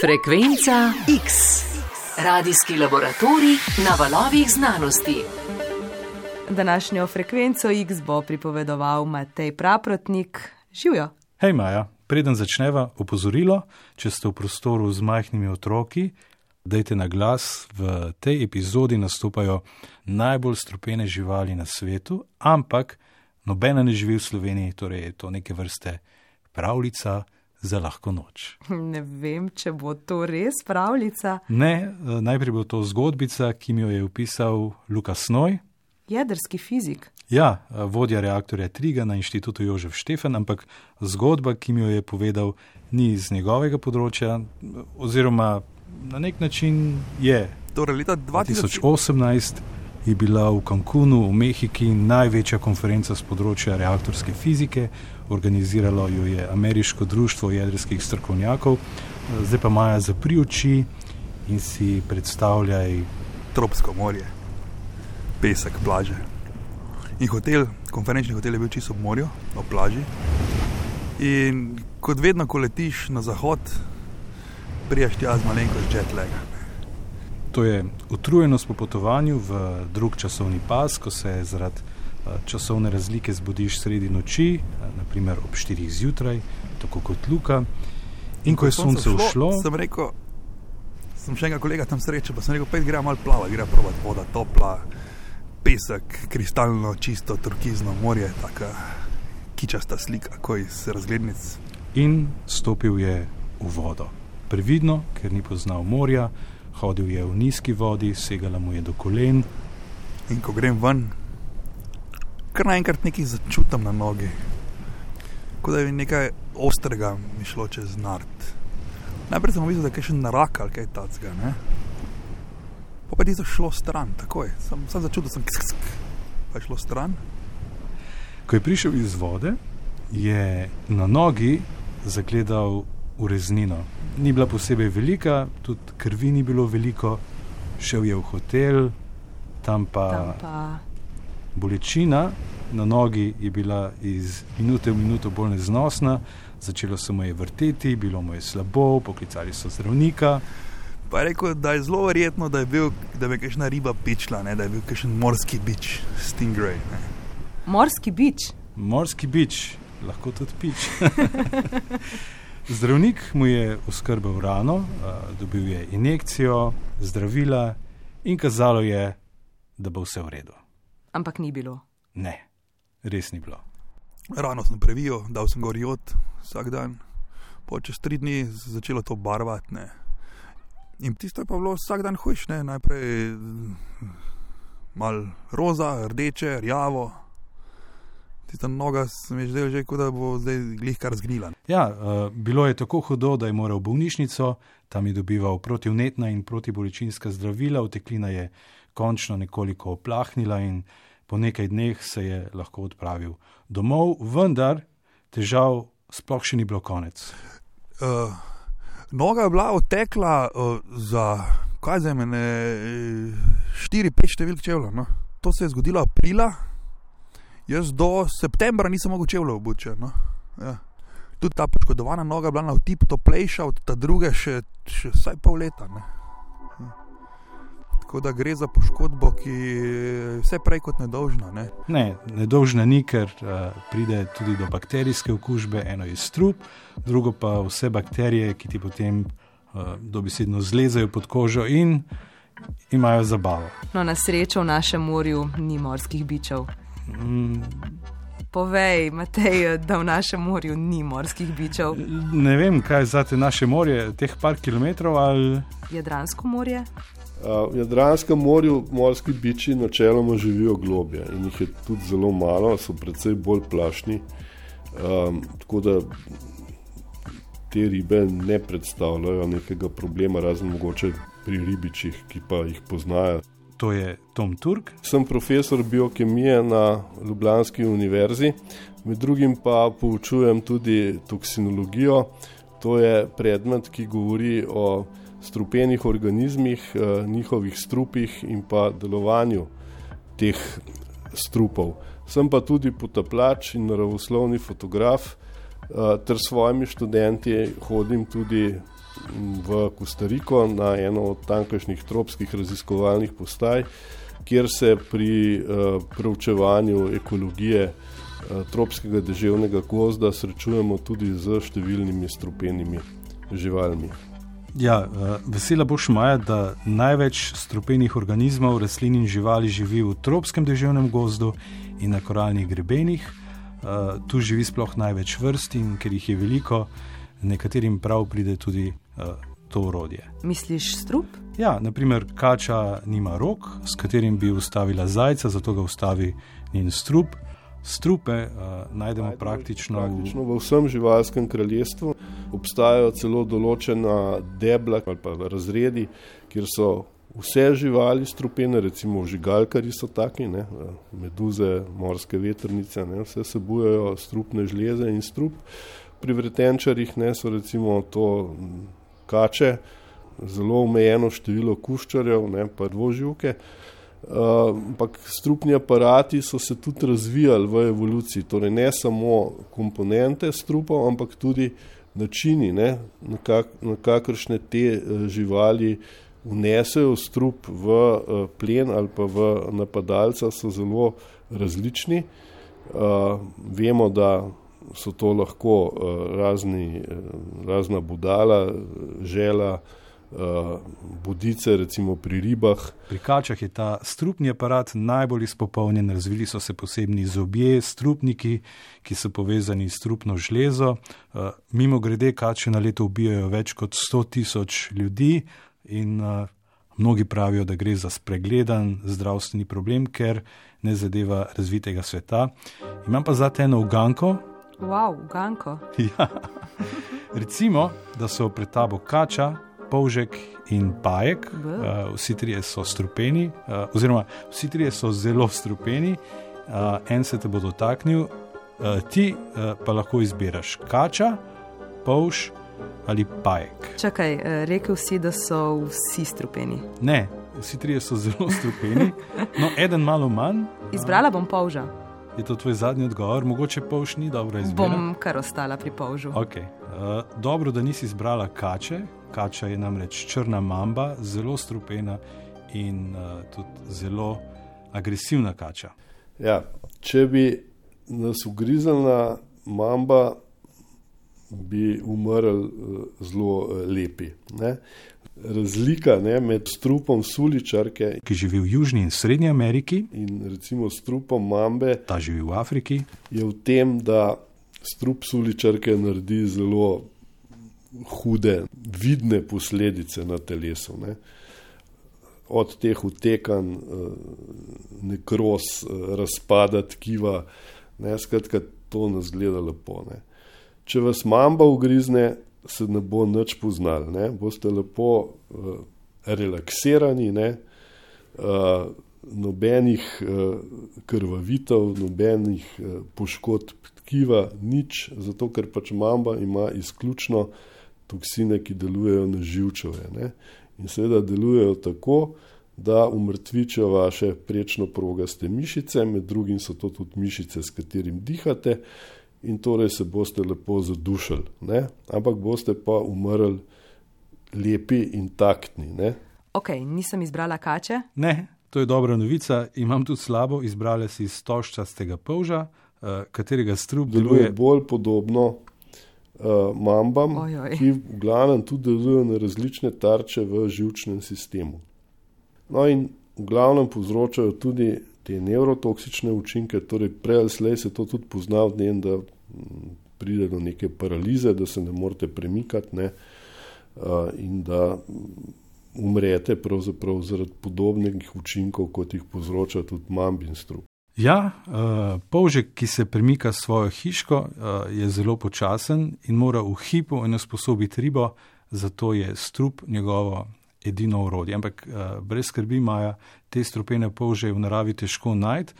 Frekvenca X. Radijski laboratorij na valovih znanosti. Današnjo frekvenco X bo pripovedoval Matej Praprotnik. Živijo. Hej, Maja, preden začneva, opozorilo, če ste v prostoru z majhnimi otroki, dajte na glas, v tej epizodi nastopajo najbolj strupene živali na svetu, ampak nobena ne živi v Sloveniji, torej je to neke vrste pravljica za lahko noč. Ne vem, če bo to res pravljica. Ne, eh, najprej bo to zgodbica, ki mi jo je opisal Lukas Noj. Jedrski fizik. Ja, eh, vodja reaktorja Triga na inštitutu Jožef Štefan, ampak zgodba, ki mi jo je povedal, ni iz njegovega področja, oziroma na nek način je. Torej, leta 2000... 2018 je bila v Cancunu v Mehiki največja konferenca z področja reaktorske fizike, organiziralo jo je Ameriško društvo jedrskih strokovnjakov, zdaj pa Maja zapri oči in si predstavljaj Tropsko morje, pesek, plaže. In hotel, konferenčni hotel je bil čisto ob morju, ob plaži. In kot vedno, ko letiš na zahod, prijaš tja z malenkost jetlaga. To je utrujenost po potovanju v drug časovni pas, ko se zaradi eh, časovne razlike zbudiš sredi noči, eh, naprimer ob 4 zjutraj, tako kot Luka. In ko je sonce ušlo, sem rekel, sem še enega kolega tam srečal, pa sem rekel, pet gre malo plava, gre provat voda, topla, pesek, kristalno, čisto, turkizno morje, taka kičasta slika, ko iz razglednic. in stopil je v vodo. Previdno, ker ni poznal morja, hodil je v nizki vodi, segala mu je do kolen. In ko grem ven, kar naenkrat nekaj začutim na nogi. Kot da je nekaj ostrega mi šlo čez nard. Najprej sem videl, da je še narak ali kaj takega. Pa pa je tisto šlo stran, takoj. Sem, sem začutil, sem ksk, pa je šlo stran. Ko je prišel iz vode, je na nogi zagledal ureznino. Ni bila posebej velika, tudi krvi ni bilo veliko, šel je v hotel, tam pa, Tam pa bolečina na nogi je bila iz minute v minuto bolj neznosna, začelo se mu je vrteti, bilo mu je slabo, poklicali so zdravnika. Pa je rekel, da je zelo verjetno, da je bil, da bi kakšna riba pičla, ne? da je bil kakšen morski bič, stingray. Ne? morski bič. Morski bič, lahko tudi pič. Zdravnik mu je oskrbel rano, a, dobil je injekcijo, zdravila in kazalo je, da bo vse v redu. Ampak ni bilo. Ne, res ni bilo. Rano sem previjal, dal sem gor jod vsak dan, po čez tri dni z- začelo to barvati. Ne. In tisto je pa bilo vsak dan hujš, ne. najprej mal roza, rdeče, rjavo. Tista noga se mi je zdela že, kot da bo zdaj glih kar zgnila. Ja, a, bilo je tako hudo, da je moral v bolnišnico, tam je dobival protivnetna in protibolečinska zdravila, uteklina je končno nekoliko oplahnila in po nekaj dneh se je lahko odpravil domov, vendar težav sploh še ni bilo konec. Uh, noga je bila odtekla uh, za, kaj za mene, 4-5 številk čevljev. No. To se je zgodilo aprila, jaz do septembra nisem mogel čevljev obuči. No. Ja. Tudi ta poškodovana noga je bila na vtip toplejša od ta druge, še, še vsaj pol leta. Ne. Ja. Tako da gre za poškodbo, ki je vse prej kot nedolžna. Ne. Ne, nedolžna ni, ker uh, pride tudi do bakterijske okužbe, eno je strup, drugo pa vse bakterije, ki ti potem uh, dobesedno zlezajo pod kožo in imajo zabavo. No, na srečo v našem morju ni morskih bičev. Mm, Povej, Matej, da v našem morju ni morskih bičev. ne vem, kaj za te naše morje, teh par kilometrov ali. Jadransko morje? A, V Jadranskem morju morski biči načeloma živijo globje in jih je tudi zelo malo, so precej bolj plašni. Um, tako da te ribe ne predstavljajo nekega problema, razen mogoče pri ribičih, ki pa jih poznajo. To je Tom Turk, Sem profesor biokemije na Ljubljanski univerzi, med drugim pa poučujem tudi toksinologijo. To je predmet, ki govori o strupenih organizmih, eh, njihovih strupih in pa delovanju teh strupov. Sem pa tudi potapljač in naravoslovni fotograf, eh, ter s svojimi študenti hodim tudi v Kostariko na eno od tamkajšnjih tropskih raziskovalnih postaj, kjer se pri uh, preučevanju ekologije uh, tropskega deževnega gozda srečujemo tudi z številnimi strupenimi živalmi. Ja, uh, vesela boš, Maja, da največ strupenih organizmov, rastlin in živali živi v tropskem deževnem gozdu in na koralnih grebenih. Uh, tu živi sploh največ vrst in ker jih je veliko, nekaterim prav pride tudi to urodje. Misliš strup? Ja, naprimer, kača nima rok, s katerim bi ustavila zajca, zato ga ustavi njen strup. Strupe uh, najdemo, najdemo praktično, praktično v vsem živalskem kraljestvu. Obstajajo celo določena debla ali pa razredi, kjer so vse živali strupene, recimo žigalkari so taki, ne, meduze, morske vetrnice, ne, vse sebujejo strupne žleze in strup. Pri vretenčarjih ne, so recimo to kače, zelo omejeno število kuščarjev, ne pa dvoživke. Uh, ampak uh, strupni aparati so se tudi razvijali v evoluciji, torej ne samo komponente strupov, ampak tudi načini, ne, na, kak, na kakršne te uh, živali vnesejo strup v uh, plen ali pa v napadalca, so zelo različni. Uh, vemo, da so to lahko uh, razni, uh, razna budala, žela, uh, budice, recimo pri ribah. Pri kačah je ta strupni aparat najbolj izpopolnjen, razvili so se posebni zobje, strupniki, ki so povezani s strupno žlezo. Mimo grede, kače na leto ubijajo več kot 100 tisoč ljudi in mnogi pravijo, da gre za spregledan zdravstveni problem, ker ne zadeva razvitega sveta. Imam pa zate eno uganko, Wow, ganko. Ja. Recimo, da so pred tabo kača, polžek in pajek, uh, vsi trije so strupeni, uh, oziroma vsi trije so zelo strupeni, uh, en se te bo dotaknil, uh, ti uh, pa lahko izbiraš kača, polž ali pajek. Čakaj, rekel si, da so vsi strupeni. Ne, vsi trije so zelo strupeni, no, eden malo manj. Izbrala bom polža. Je to tvoj zadnji odgovor, mogoče polž ni dobro izbira? Bom kar ostala pri polžu. Okay. Uh, dobro, da nisi izbrala kače. Kača je namreč črna mamba, zelo strupena in uh, tudi zelo agresivna kača. Ja, če bi nas ugrizala mamba, bi umrl uh, zelo lepi. Ne? Razlika ne, med strupom suličarke, ki živi v Južni in Srednji Ameriki, in recimo strupom mambe, ta živi v Afriki, je v tem, da strup suličarke naredi zelo hude, vidne posledice na telesu. Ne. Od teh utekanj, eh, nekros, eh, razpada tkiva, ne, skratka, to nas gleda lepo. Ne. Če vas mamba ugrizne, se ne bo nič poznal, ne? boste lepo uh, relaksirani, ne? Uh, nobenih uh, krvavitev, nobenih uh, poškodb tkiva, nič, zato ker pač mamba ima izključno toksine, ki delujejo na živčeve. Ne? In seveda delujejo tako, da umrtvičijo vaše prečno progaste mišice, med drugim so to tudi mišice, s katerim dihate in torej se boste lepo zadušili, ne? ampak boste pa umrli lepi in taktni. Ne? Ok, nisem izbrala kače. Ne, to je dobra novica. Imam tudi slabo, izbrala si stožčastega polža, uh, katerega strup deluje. deluje bolj podobno uh, mambam, Ojoj. ki v glavnem tudi delujejo na različne tarče v žilčnem sistemu. No in v glavnem povzročajo tudi te neurotoksične učinke, torej prej ali slej se to tudi pozna v dnem, da mm, pride do neke paralize, da se ne morete premikati ne, in da mm, umrete pravzaprav zaradi podobnih učinkov, kot jih povzroča tudi mambin strup. Ja, uh, polžek, ki se premika svojo hiško, uh, je zelo počasen in mora v hipu eno sposobiti ribo, zato je strup njegovo edino urodje. Ampak uh, brez skrbi imajo te strupene polže v naravi težko najti.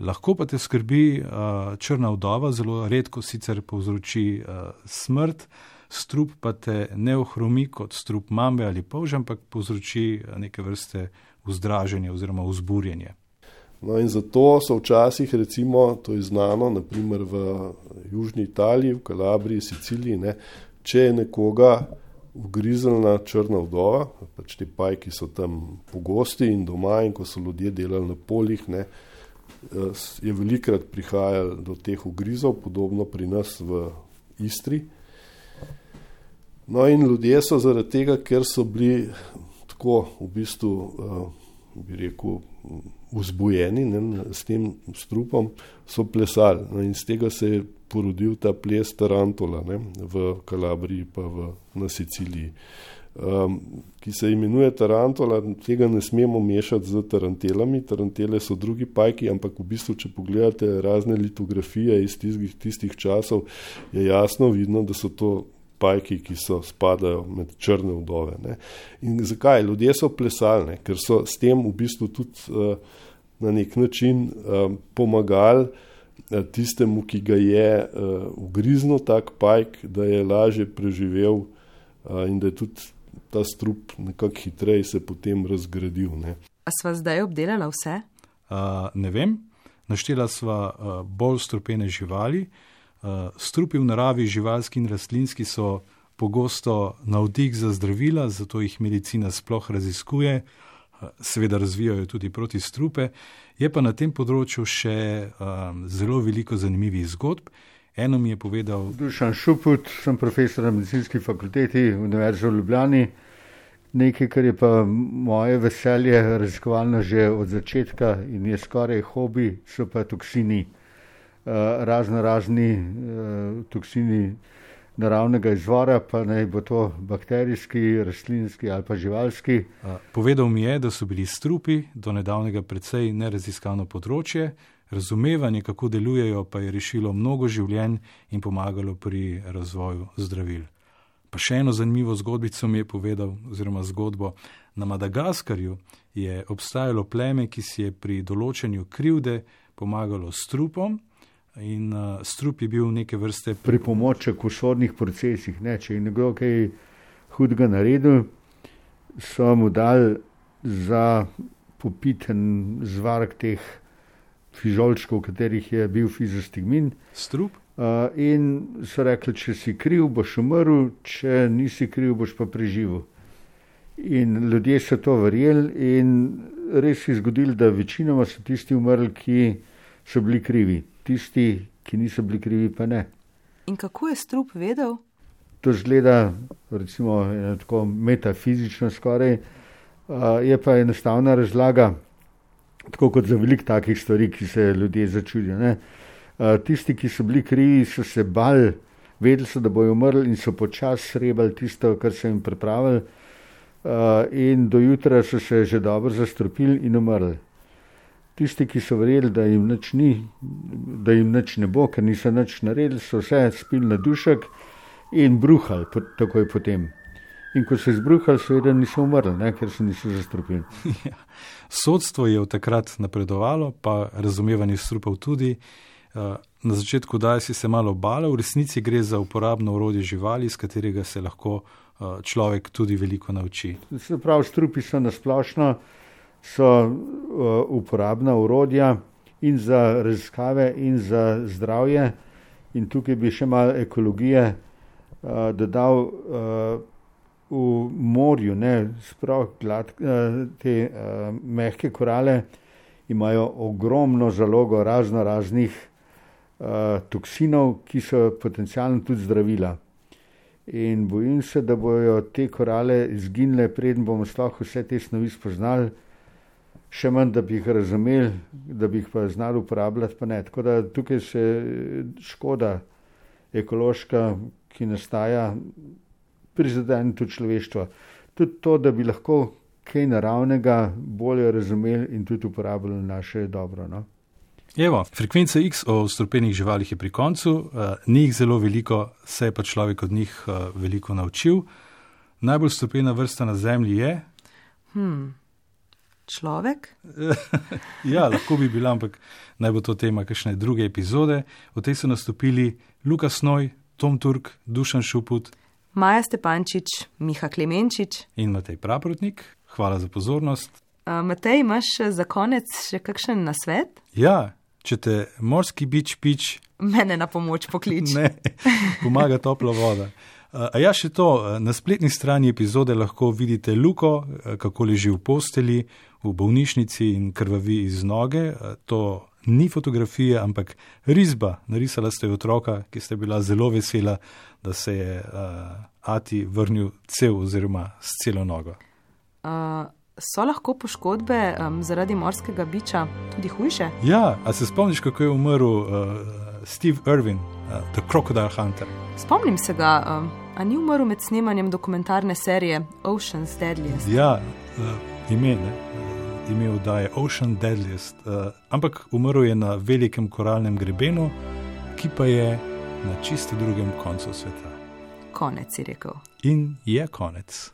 Lahko pa te skrbi uh, črna vdova, zelo redko sicer povzroči uh, smrt, strup pa te ne ohromi kot strup mambe ali polže, ampak povzroči neke vrste vzdraženje oziroma vzburjenje. No in zato so včasih, recimo, to je znano, naprimer v Južni Italiji, v Kalabriji, Siciliji, ne, če je nekoga ugrizelna črna vdova, pač te pajki so tam pogosti in doma, in ko so ljudje delali na poljih, ne, eh, je velikrat prihajalo do teh ugrizov, podobno pri nas v Istri. No, in ljudje so zaradi tega, ker so bili tako v bistvu, uh, bi rekel, vzbujeni ne, s tem strupom, so plesali. No, in z tega se je porodil ta ples Tarantola ne, v Kalabriji, pa v, na Siciliji, um, ki se imenuje Tarantola. Tega ne smemo mešati z tarantelami. Tarantele so drugi pajki, ampak v bistvu, če pogledate razne litografije iz tistih, tistih časov, je jasno vidno, da so to pajki, ki so spadajo med črne vdove. Ne. In zakaj? Ljudje so plesali, ne, ker so s tem v bistvu tudi uh, na nek način um, pomagali uh, tistemu, ki ga je uh, ugriznil tak pajk, da je lažje preživel uh, in da je tudi ta strup nekako hitreje se potem razgradil. Ne. A sva zdaj obdelala vse? Uh, ne vem, naštela sva uh, bolj strupene živali. Uh, strupi v naravi, živalski in rastlinski, so pogosto navdih za zdravila, zato jih medicina sploh raziskuje, uh, seveda razvijajo tudi proti strupe. Je pa na tem področju še um, zelo veliko zanimivih zgodb. Eno mi je povedal. Dušan Šuput, sem profesor na medicinski fakulteti Univerze v Ljubljani. Nekaj, kar je pa moje veselje, raziskovalno že od začetka in je skoraj hobi, so pa toksini. Eh, razno razni uh, toksini naravnega izvora, pa naj bo to bakterijski, rastlinski ali pa živalski. Povedal mi je, da so bili strupi do nedavnega precej neraziskano področje, razumevanje, kako delujejo, pa je rešilo mnogo življenj in pomagalo pri razvoju zdravil. Pa še eno zanimivo zgodbico mi je povedal, oziroma zgodbo. Na Madagaskarju je obstajalo pleme, ki si je pri določanju krivde pomagalo strupom, In uh, strup je bil neke vrste pripomoček v sodnih procesih. Ne? Če je nekdo kaj hudega naredil, so mu dali za popiten zvark teh fižolčkov, v katerih je bil fizostigmin. Strup. Uh, in so rekli, če si kriv, boš umrl, če nisi kriv, boš pa preživel. In ljudje so to verjeli, in res je zgodilo, da večinoma so tisti umrli, ki so bili krivi tisti, ki niso bili krivi, pa ne. In kako je strup vedel? To zgleda, recimo, tako metafizično skoraj, je pa enostavna razlaga, tako kot za veliko takih stvari, ki se ljudje začudijo. Ne. Tisti, ki so bili krivi, so se bali, vedeli so, da bojo umrli in so počasi srebali tisto, kar so jim pripravili, in do jutra so se že dobro zastrupili in umrli. Tisti, ki so verjeli, da jim nič ni, da jim nič ne bo, ker niso nič naredili, so vse spili na dušek in bruhali po, takoj potem. In ko so izbruhali, seveda niso umrli, ne, ker se niso zastrupili. Ja. Sodstvo je v takrat napredovalo, pa razumevanje strupov tudi. Eh, na začetku daj si se malo bala, v resnici gre za uporabno orodje živali, iz katerega se lahko eh, človek tudi veliko nauči. Se pravi, strupi so nasplošno so uh, uporabna urodja in za raziskave, in za zdravje. In tukaj bi še malo ekologije uh, dodal uh, v morju, ne uh, te uh, mehke korale imajo ogromno zalogo razno raznih uh, toksinov, ki so potencialno tudi zdravila. In bojim se, da bojo te korale izginile, preden bomo sploh vse te snovi spoznali še manj, da bi jih razumeli, da bi jih pa znali uporabljati, pa ne. Tako da tukaj se škoda ekološka, ki nastaja, prizadene tudi človeštvo. Tudi to, da bi lahko kaj naravnega bolje razumeli in tudi uporabljali naše dobro. No? Evo, frekvenca X o strupenih živalih je pri koncu, uh, ni jih zelo veliko, se je pa človek od njih uh, veliko naučil. Najbolj strupena vrsta na Zemlji je. Hmm človek? ja, lahko bi bila, ampak naj bo to tema kakšne druge epizode. V tej so nastopili Lukas Noj, Tom Turk, Dušan Šuput, Maja Stepančič, Miha Klemenčič in Matej Praprotnik. Hvala za pozornost. Uh, Matej, imaš za konec še kakšen nasvet? Ja, če te morski bič pič. Mene na pomoč pokliči. Ne, pomaga topla voda. A ja, še to, na spletni strani epizode lahko vidite Luko, kako leži v posteli, v bolnišnici in krvavi iz noge. To ni fotografija, ampak risba. Narisala ste otroka, ki ste bila zelo vesela, da se je uh, Ati vrnil cel oziroma s celo nogo. Uh, so lahko poškodbe um, zaradi morskega biča tudi hujše? Ja, a se spomniš, kako je umrl uh, Steve Irwin, uh, The Crocodile Hunter? Spomnim se ga, um, a ni umrl med snemanjem dokumentarne serije Ocean's Deadliest. Ja, uh, ime, ne? ime vdaje Ocean Deadliest, uh, ampak umrl je na velikem koralnem grebenu, ki pa je na čisto drugem koncu sveta. Konec, si rekel. In je konec.